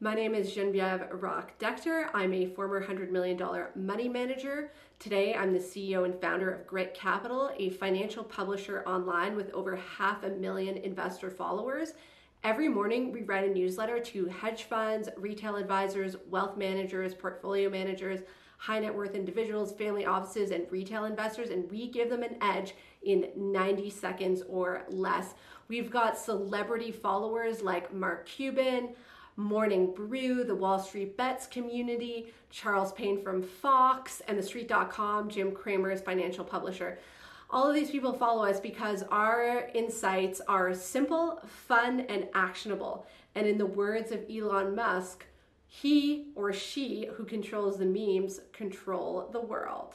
My name is Genevieve Roch-Decter. I'm a former $100 million money manager. Today, I'm the CEO and founder of Grit Capital, a financial publisher online with over half a million investor followers. Every morning, we write a newsletter to hedge funds, retail advisors, wealth managers, portfolio managers, high net worth individuals, family offices, and retail investors, and we give them an edge in 90 seconds or less. We've got celebrity followers like Mark Cuban. Morning Brew, the Wall Street Bets community, Charles Payne from Fox, and TheStreet.com, Jim Cramer's financial publisher. All of these people follow us because our insights are simple, fun, and actionable. And in the words of Elon Musk, he or she who controls the memes control the world.